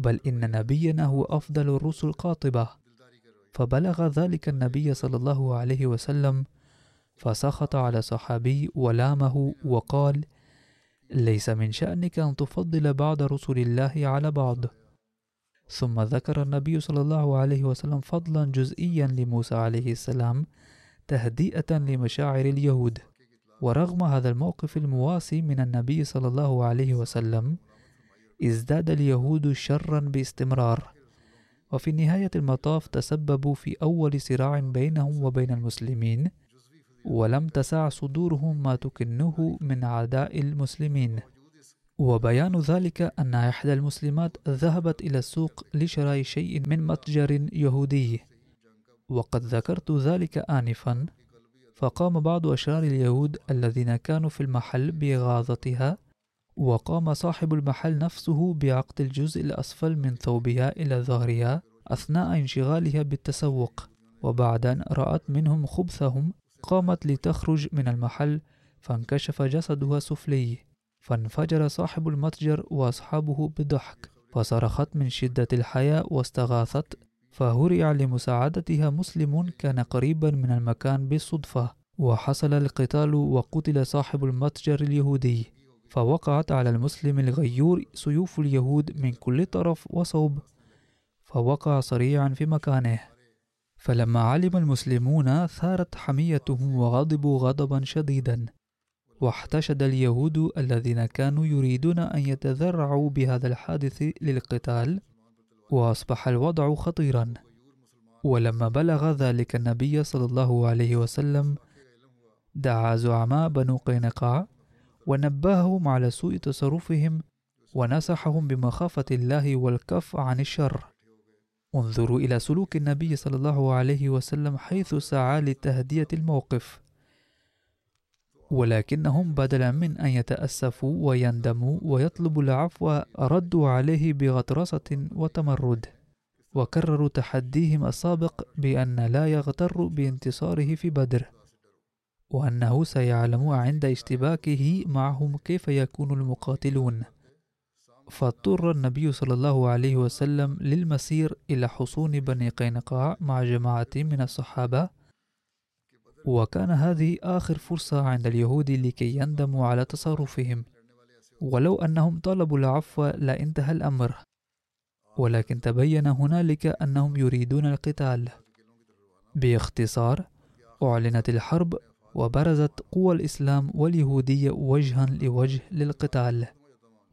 بل إن نبينا هو أفضل الرسل قاطبة. فبلغ ذلك النبي صلى الله عليه وسلم فسخط على صحابي ولامه وقال ليس من شأنك أن تفضل بعض رسل الله على بعض. ثم ذكر النبي صلى الله عليه وسلم فضلا جزئيا لموسى عليه السلام تهدئة لمشاعر اليهود. ورغم هذا الموقف المواسي من النبي صلى الله عليه وسلم ازداد اليهود شرا باستمرار. وفي نهاية المطاف تسببوا في أول صراع بينهم وبين المسلمين ولم تسع صدورهم ما تكنه من عداء المسلمين. وبيان ذلك أن إحدى المسلمات ذهبت إلى السوق لشراء شيء من متجر يهودي. وقد ذكرت ذلك آنفا فقام بعض أشرار اليهود الذين كانوا في المحل بإغاظتها وقام صاحب المحل نفسه بعقد الجزء الأسفل من ثوبها إلى ظهرها أثناء انشغالها بالتسوق. وبعد أن رأت منهم خبثهم قامت لتخرج من المحل فانكشف جسدها سفلي. فانفجر صاحب المتجر وأصحابه بضحك. فصرخت من شدة الحياء واستغاثت. فهرع لمساعدتها مسلم كان قريبا من المكان بالصدفة. وحصل القتال وقتل صاحب المتجر اليهودي. فوقعت على المسلم الغيور سيوف اليهود من كل طرف وصوب. فوقع صريعا في مكانه. فلما علم المسلمون ثارت حميتهم وغضبوا غضبا شديدا. واحتشد اليهود الذين كانوا يريدون أن يتذرعوا بهذا الحادث للقتال وأصبح الوضع خطيرا. ولما بلغ ذلك النبي صلى الله عليه وسلم دعا زعماء بنو قينقاع ونبههم على سوء تصرفهم ونصحهم بمخافة الله والكف عن الشر. انظروا إلى سلوك النبي صلى الله عليه وسلم حيث سعى لتهدية الموقف. ولكنهم بدلا من أن يتأسفوا ويندموا ويطلبوا العفو ردوا عليه بغطرسة وتمرد. وكرروا تحديهم السابق بأن لا يغتر بانتصاره في بدر. وأنه سيعلم عند اشتباكه معهم كيف يكون المقاتلون. فاضطر النبي صلى الله عليه وسلم للمسير إلى حصون بني قينقاع مع جماعة من الصحابة. وكان هذه آخر فرصة عند اليهود لكي يندموا على تصرفهم. ولو أنهم طلبوا العفو لانتهى الأمر. ولكن تبين هنالك أنهم يريدون القتال. باختصار أعلنت الحرب وبرزت قوى الإسلام واليهودية وجها لوجه للقتال.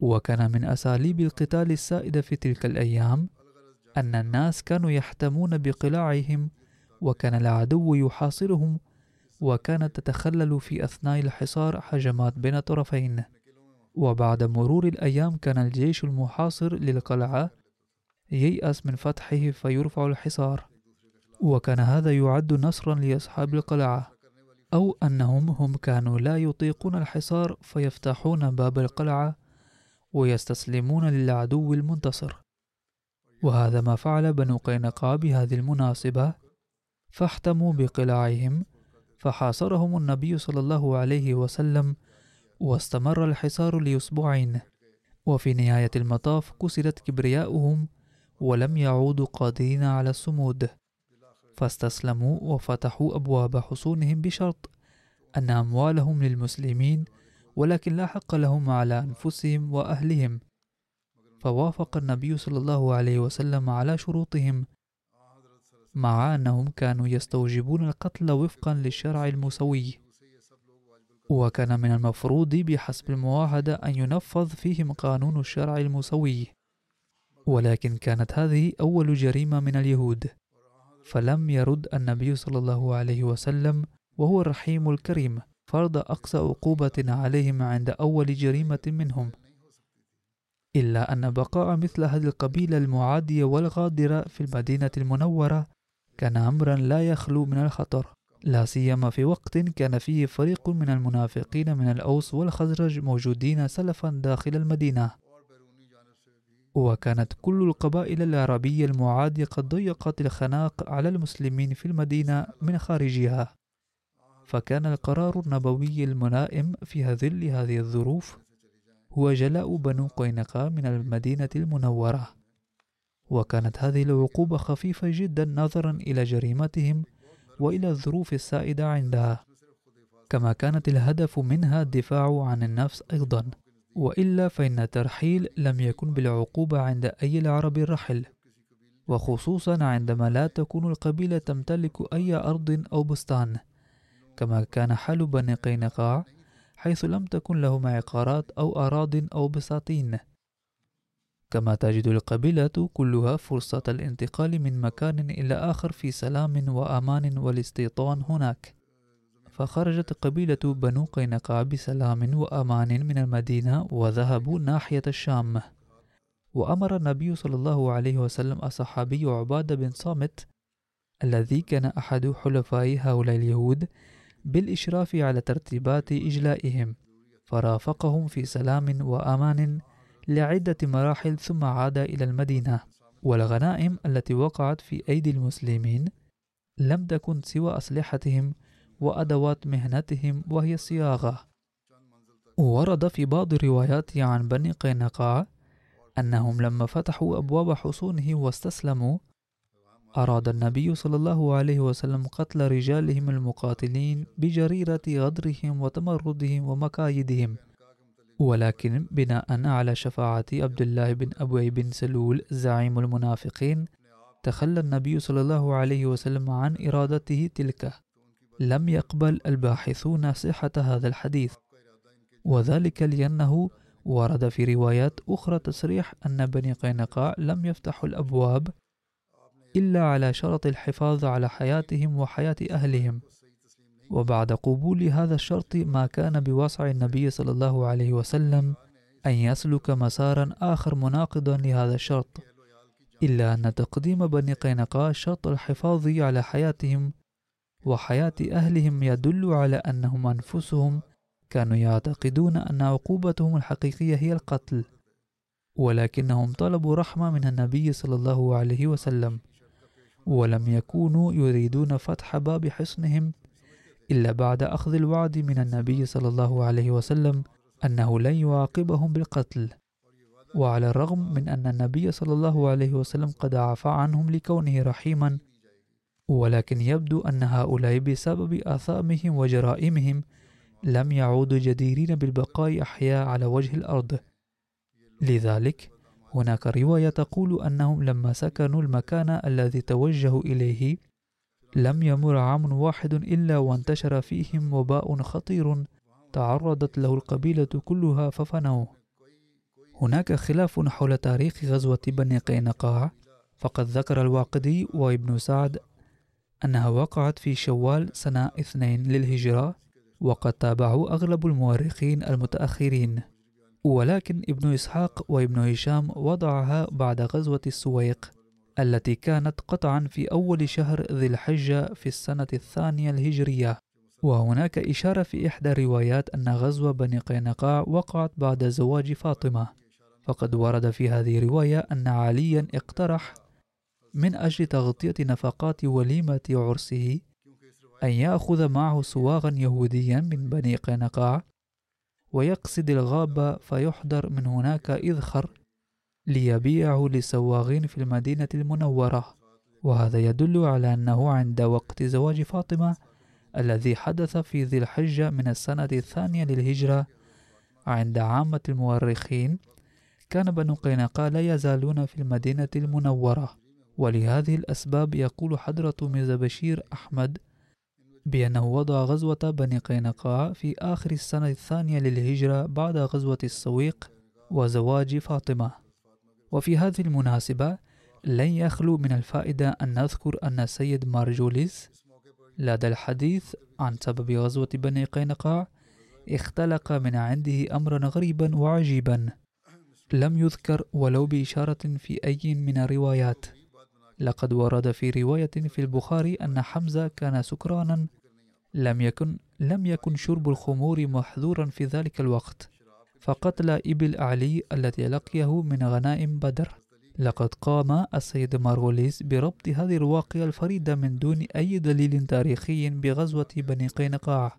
وكان من أساليب القتال السائدة في تلك الأيام أن الناس كانوا يحتمون بقلاعهم وكان العدو يحاصرهم وكانت تتخلل في أثناء الحصار هجمات بين الطرفين وبعد مرور الأيام كان الجيش المحاصر للقلعة ييأس من فتحه فيرفع الحصار. وكان هذا يعد نصرا لأصحاب القلعة. أو أنهم هم كانوا لا يطيقون الحصار فيفتحون باب القلعة ويستسلمون للعدو المنتصر. وهذا ما فعل بنو قينقاع بهذه المناسبة فاحتموا بقلاعهم فحاصرهم النبي صلى الله عليه وسلم واستمر الحصار لأسبوعين. وفي نهاية المطاف كسرت كبرياؤهم ولم يعودوا قادرين على الصمود. فاستسلموا وفتحوا أبواب حصونهم بشرط أن أموالهم للمسلمين ولكن لا حق لهم على أنفسهم وأهلهم. فوافق النبي صلى الله عليه وسلم على شروطهم مع أنهم كانوا يستوجبون القتل وفقا للشرع المسوي. وكان من المفروض بحسب المواعدة أن ينفذ فيهم قانون الشرع المسوي. ولكن كانت هذه أول جريمة من اليهود. فلم يرد النبي صلى الله عليه وسلم وهو الرحيم الكريم فرض أقصى عقوبة عليهم عند أول جريمة منهم. إلا أن بقاء مثل هذه القبيلة المعادية والغادرة في المدينة المنورة كان أمرا لا يخلو من الخطر. لا سيما في وقت كان فيه فريق من المنافقين من الأوس والخزرج موجودين سلفا داخل المدينة. وكانت كل القبائل العربية المعادية قد ضيقت الخناق على المسلمين في المدينة من خارجها. فكان القرار النبوي الملائم في ظل هذه الظروف هو جلاء بنو قينقاع من المدينة المنورة. وكانت هذه العقوبة خفيفة جدا نظرا إلى جريمتهم وإلى الظروف السائدة عندها. كما كانت الهدف منها الدفاع عن النفس أيضا. وإلا فإن الترحيل لم يكن بالعقوبة عند أي العرب الرحل وخصوصا عندما لا تكون القبيلة تمتلك أي أرض أو بستان كما كان حال بني قينقاع حيث لم تكن لهم عقارات أو أراض أو بساتين كما تجد القبيلة كلها فرصة الانتقال من مكان إلى آخر في سلام وأمان والاستيطان هناك. فخرجت قبيلة بنو قينقاع بسلام وأمان من المدينة وذهبوا ناحية الشام. وأمر النبي صلى الله عليه وسلم الصحابي عبادة بن صامت الذي كان أحد حلفاء هؤلاء اليهود بالإشراف على ترتيبات إجلائهم. فرافقهم في سلام وأمان لعدة مراحل ثم عاد إلى المدينة. والغنائم التي وقعت في أيدي المسلمين لم تكن سوى أسلحتهم وأدوات مهنتهم وهي الصياغة ورد في بعض الروايات عن بني قينقاع أنهم لما فتحوا أبواب حصونهم واستسلموا أراد النبي صلى الله عليه وسلم قتل رجالهم المقاتلين بجريرة غدرهم وتمردهم ومكايدهم. ولكن بناء على شفاعة عبد الله بن أبي بن سلول زعيم المنافقين تخلى النبي صلى الله عليه وسلم عن إرادته تلك. لم يقبل الباحثون صحة هذا الحديث. وذلك لأنه ورد في روايات أخرى تصريح أن بني قينقاع لم يفتحوا الأبواب إلا على شرط الحفاظ على حياتهم وحياة أهلهم. وبعد قبول هذا الشرط ما كان بوسع النبي صلى الله عليه وسلم أن يسلك مسارا آخر مناقضا لهذا الشرط إلا أن تقديم بني قينقاع شرط الحفاظ على حياتهم وحياة أهلهم يدل على أنهم أنفسهم كانوا يعتقدون أن عقوبتهم الحقيقية هي القتل ولكنهم طلبوا رحمة من النبي صلى الله عليه وسلم ولم يكونوا يريدون فتح باب حصنهم إلا بعد أخذ الوعد من النبي صلى الله عليه وسلم أنه لن يعاقبهم بالقتل. وعلى الرغم من أن النبي صلى الله عليه وسلم قد عفى عنهم لكونه رحيما ولكن يبدو أن هؤلاء بسبب آثامهم وجرائمهم لم يعودوا جديرين بالبقاء أحياء على وجه الأرض. لذلك هناك رواية تقول أنهم لما سكنوا المكان الذي توجهوا إليه لم يمر عام واحد إلا وانتشر فيهم وباء خطير تعرضت له القبيلة كلها ففنوا هناك خلاف حول تاريخ غزوة بني قينقاع فقد ذكر الواقدي وابن سعد أنها وقعت في شوال سنة اثنين للهجرة وقد تابعه أغلب المؤرخين المتأخرين. ولكن ابن إسحاق وابن هشام وضعها بعد غزوة السويق التي كانت قطعا في أول شهر ذي الحجة في السنة الثانية الهجرية. وهناك إشارة في إحدى الروايات أن غزوة بني قينقاع وقعت بعد زواج فاطمة. فقد ورد في هذه الرواية أن عليا اقترح من أجل تغطية نفقات وليمة عرسه أن يأخذ معه سواغا يهوديا من بني قينقاع ويقصد الغابة فيحضر من هناك إذخر ليبيعه لسواغين في المدينة المنورة. وهذا يدل على أنه عند وقت زواج فاطمة الذي حدث في ذي الحجة من السنة الثانية للهجرة عند عامة المؤرخين كان بنو قينقاع لا يزالون في المدينة المنورة. ولهذه الأسباب يقول حضرة ميرزا بشير أحمد بأنه وضع غزوة بني قينقاع في آخر السنة الثانية للهجرة بعد غزوة السويق وزواج فاطمة. وفي هذه المناسبة لن يخلو من الفائدة أن نذكر أن السيد مارجوليس لدى الحديث عن سبب غزوة بني قينقاع اختلق من عنده أمرا غريبا وعجيبا. لم يذكر ولو بإشارة في أي من الروايات. لقد ورد في رواية في البخاري أن حمزة كان سكرانا لم يكن لم يكن شرب الخمور محظورا في ذلك الوقت. فقتل إبل علي التي لقيه من غنائم بدر. لقد قام السيد مارغوليس بربط هذه الواقعة الفريدة من دون أي دليل تاريخي بغزوة بني قينقاع.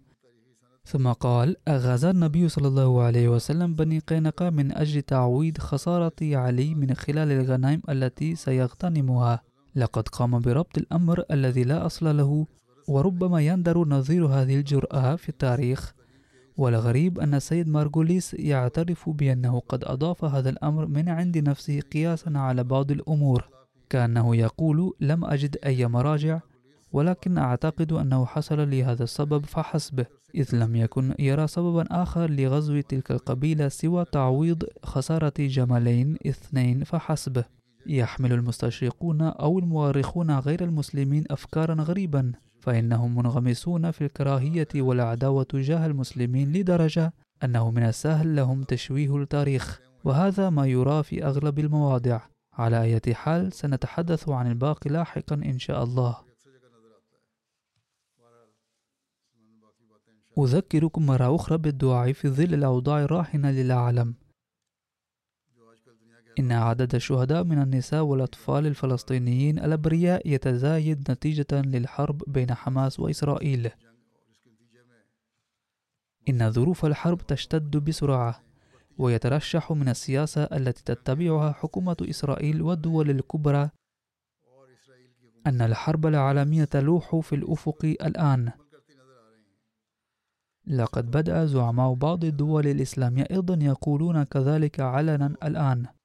ثم قال أغزى النبي صلى الله عليه وسلم بني قينقاع من أجل تعويض خسارة علي من خلال الغنائم التي سيغتنمها. لقد قام بربط الأمر الذي لا أصل له وربما يندر نظير هذه الجرأة في التاريخ. والغريب أن السيد مارغوليس يعترف بأنه قد أضاف هذا الأمر من عند نفسه قياسا على بعض الأمور. كأنه يقول لم أجد أي مراجع ولكن أعتقد أنه حصل لي هذا السبب فحسب إذ لم يكن يرى سببا آخر لغزو تلك القبيلة سوى تعويض خسارة جملين اثنين فحسب يحمل المستشرقون أو المؤرخون غير المسلمين أفكارا غريبا فإنهم منغمسون في الكراهية والعداوة تجاه المسلمين لدرجة أنه من السهل لهم تشويه التاريخ. وهذا ما يرى في أغلب المواضع. على أي حال سنتحدث عن الباقي لاحقا إن شاء الله. أذكركم مرة أخرى بالدعاء في ظل الأوضاع الراهنة للعالم. إن عدد الشهداء من النساء والأطفال الفلسطينيين الأبرياء يتزايد نتيجة للحرب بين حماس وإسرائيل. إن ظروف الحرب تشتد بسرعة ويترشح من السياسة التي تتبعها حكومة إسرائيل والدول الكبرى أن الحرب العالمية تلوح في الأفق الآن. لقد بدأ زعماء بعض الدول الإسلامية أيضا يقولون كذلك علنا الآن.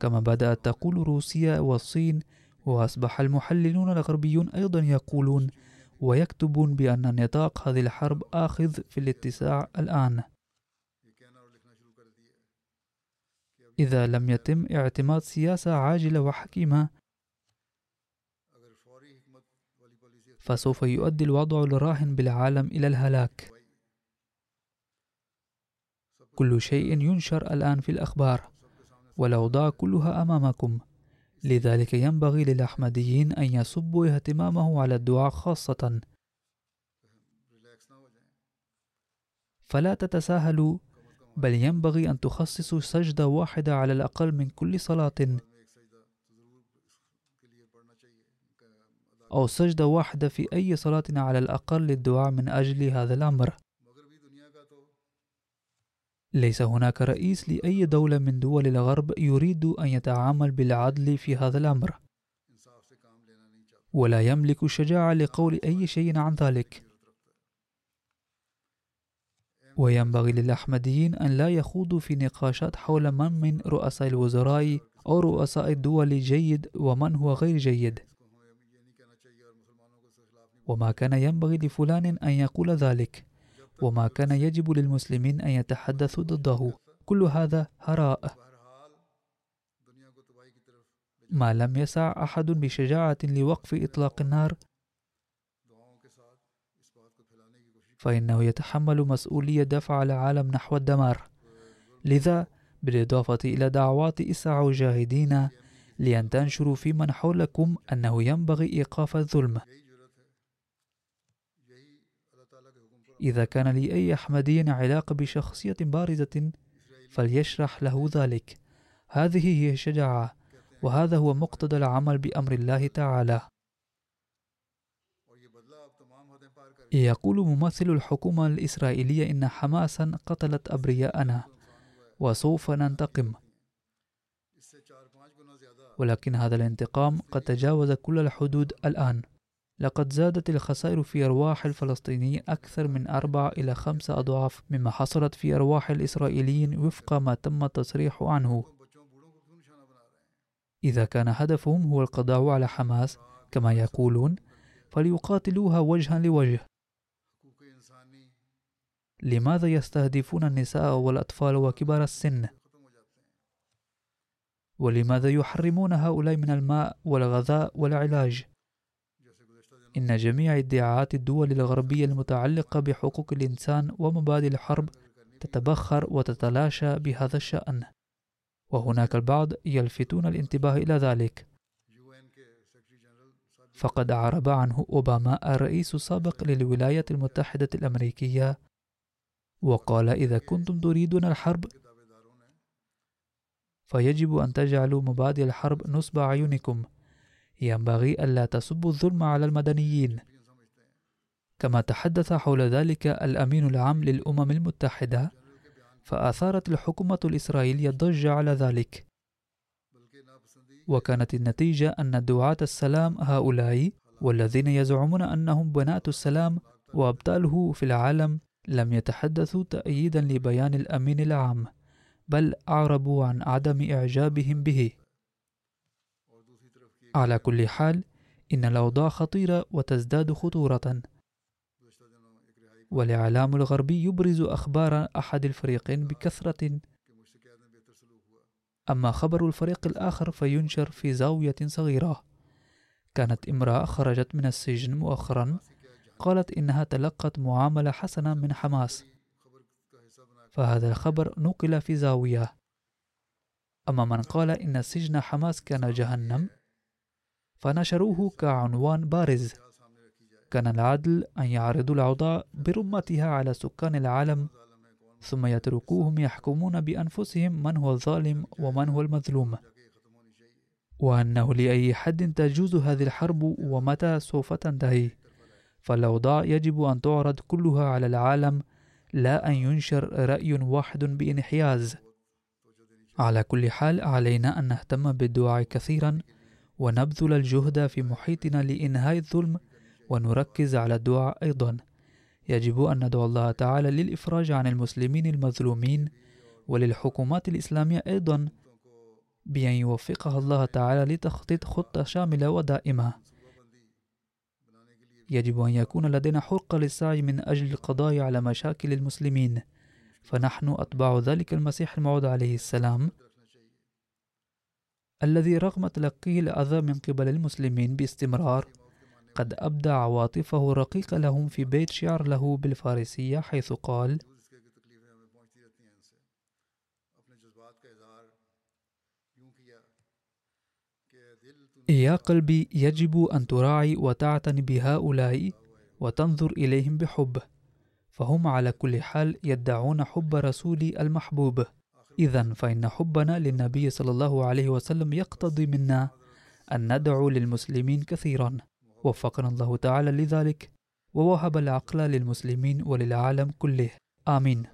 كما بدأت تقول روسيا والصين وأصبح المحللون الغربيون أيضا يقولون ويكتبون بأن نطاق هذه الحرب آخذ في الاتساع الآن. إذا لم يتم اعتماد سياسة عاجلة وحكيمة فسوف يؤدي الوضع الراهن بالعالم إلى الهلاك. كل شيء ينشر الآن في الأخبار. والأوضاع كلها أمامكم. لذلك ينبغي للأحمديين أن يصبوا اهتمامه على الدعاء خاصة. فلا تتساهلوا بل ينبغي أن تخصصوا سجدة واحدة على الأقل من كل صلاة. أو سجدة واحدة في أي صلاة على الأقل للدعاء من أجل هذا الأمر. ليس هناك رئيس لأي دولة من دول الغرب يريد أن يتعامل بالعدل في هذا الأمر. ولا يملك الشجاعة لقول أي شيء عن ذلك. وينبغي للأحمديين أن لا يخوضوا في نقاشات حول من من رؤساء الوزراء أو رؤساء الدول جيد ومن هو غير جيد. وما كان ينبغي لفلان أن يقول ذلك. وما كان يجب للمسلمين أن يتحدثوا ضده. كل هذا هراء. ما لم يسع أحد بشجاعة لوقف إطلاق النار فإنه يتحمل مسؤولية دفع العالم نحو الدمار. لذا بالإضافة إلى دعوات اسعوا جاهدين لأن تنشروا في من حولكم أنه ينبغي إيقاف الظلم. إذا كان لأي أحمدي علاقة بشخصية بارزة فليشرح له ذلك. هذه هي الشجاعة وهذا هو مقتضى العمل بأمر الله تعالى. يقول ممثل الحكومة الإسرائيلية إن حماسا قتلت أبرياءنا وسوف ننتقم. ولكن هذا الانتقام قد تجاوز كل الحدود الآن. لقد زادت الخسائر في أرواح الفلسطينيين أكثر من أربع إلى خمسة أضعاف مما حصلت في أرواح الإسرائيليين وفق ما تم التصريح عنه. إذا كان هدفهم هو القضاء على حماس كما يقولون فليقاتلوها وجها لوجه. لماذا يستهدفون النساء والأطفال وكبار السن؟ ولماذا يحرمون هؤلاء من الماء والغذاء والعلاج؟ إن جميع ادعاءات الدول الغربية المتعلقة بحقوق الإنسان ومبادئ الحرب تتبخر وتتلاشى بهذا الشأن. وهناك البعض يلفتون الانتباه إلى ذلك. فقد أعرب عنه أوباما الرئيس السابق للولايات المتحدة الأمريكية وقال إذا كنتم تريدون الحرب فيجب أن تجعلوا مبادئ الحرب نصب أعينكم. ينبغي ألا تصبوا الظلم على المدنيين. كما تحدث حول ذلك الأمين العام للأمم المتحدة فأثارت الحكومة الإسرائيلية ضجة على ذلك. وكانت النتيجة أن دعاة السلام هؤلاء والذين يزعمون أنهم بناة السلام وأبطاله في العالم لم يتحدثوا تأييدا لبيان الأمين العام بل أعربوا عن عدم إعجابهم به. على كل حال إن الأوضاع خطيرة وتزداد خطورة. والإعلام الغربي يبرز أخبار أحد الفريقين بكثرة. أما خبر الفريق الآخر فينشر في زاوية صغيرة. كانت امرأة خرجت من السجن مؤخرا. قالت إنها تلقت معاملة حسنة من حماس. فهذا الخبر نقل في زاوية. أما من قال إن سجن حماس كان جهنم فنشروه كعنوان بارز. كان العدل أن يعرضوا الأوضاع برمتها على سكان العالم ثم يتركوهم يحكمون بأنفسهم من هو الظالم ومن هو المظلوم. وأنه لأي حد تجوز هذه الحرب ومتى سوف تنتهي. فالأوضاع يجب أن تعرض كلها على العالم لا أن ينشر رأي واحد بانحياز. على كل حال علينا أن نهتم بالدعاء كثيرا. ونبذل الجهد في محيطنا لإنهاء الظلم ونركز على الدعاء أيضا. يجب أن ندعو الله تعالى للإفراج عن المسلمين المظلومين وللحكومات الإسلامية أيضا بأن يوفقها الله تعالى لتخطيط خطة شاملة ودائمة. يجب أن يكون لدينا حرقة للسعي من أجل القضاء على مشاكل المسلمين. فنحن أتباع ذلك المسيح الموعود عليه السلام. الذي رغم تلقيه الأذى من قبل المسلمين باستمرار. قد أبدى عواطفه الرقيقة لهم في بيت شعر له بالفارسية حيث قال يا قلبي يجب أن تراعي وتعتني بهؤلاء وتنظر إليهم بحب فهم على كل حال يدعون حب رسولي المحبوب. إذا فإن حبنا للنبي صلى الله عليه وسلم يقتضي منا أن ندعو للمسلمين كثيرا. وفقنا الله تعالى لذلك ووهب العقل للمسلمين وللعالم كله. آمين.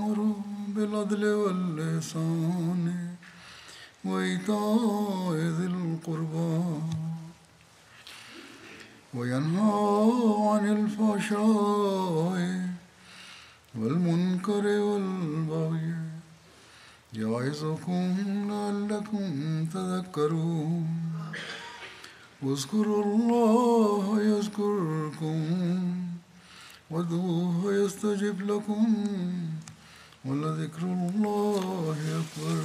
بالعدل واللسان. وإيتاء ذي القربى. وينهى عن الفحشاء والمنكر والبغي. يعظكم لعلكم تذكرون. واذكروا الله يذكركم. وادعوه يستجب لكم. ولذكر الله أكبر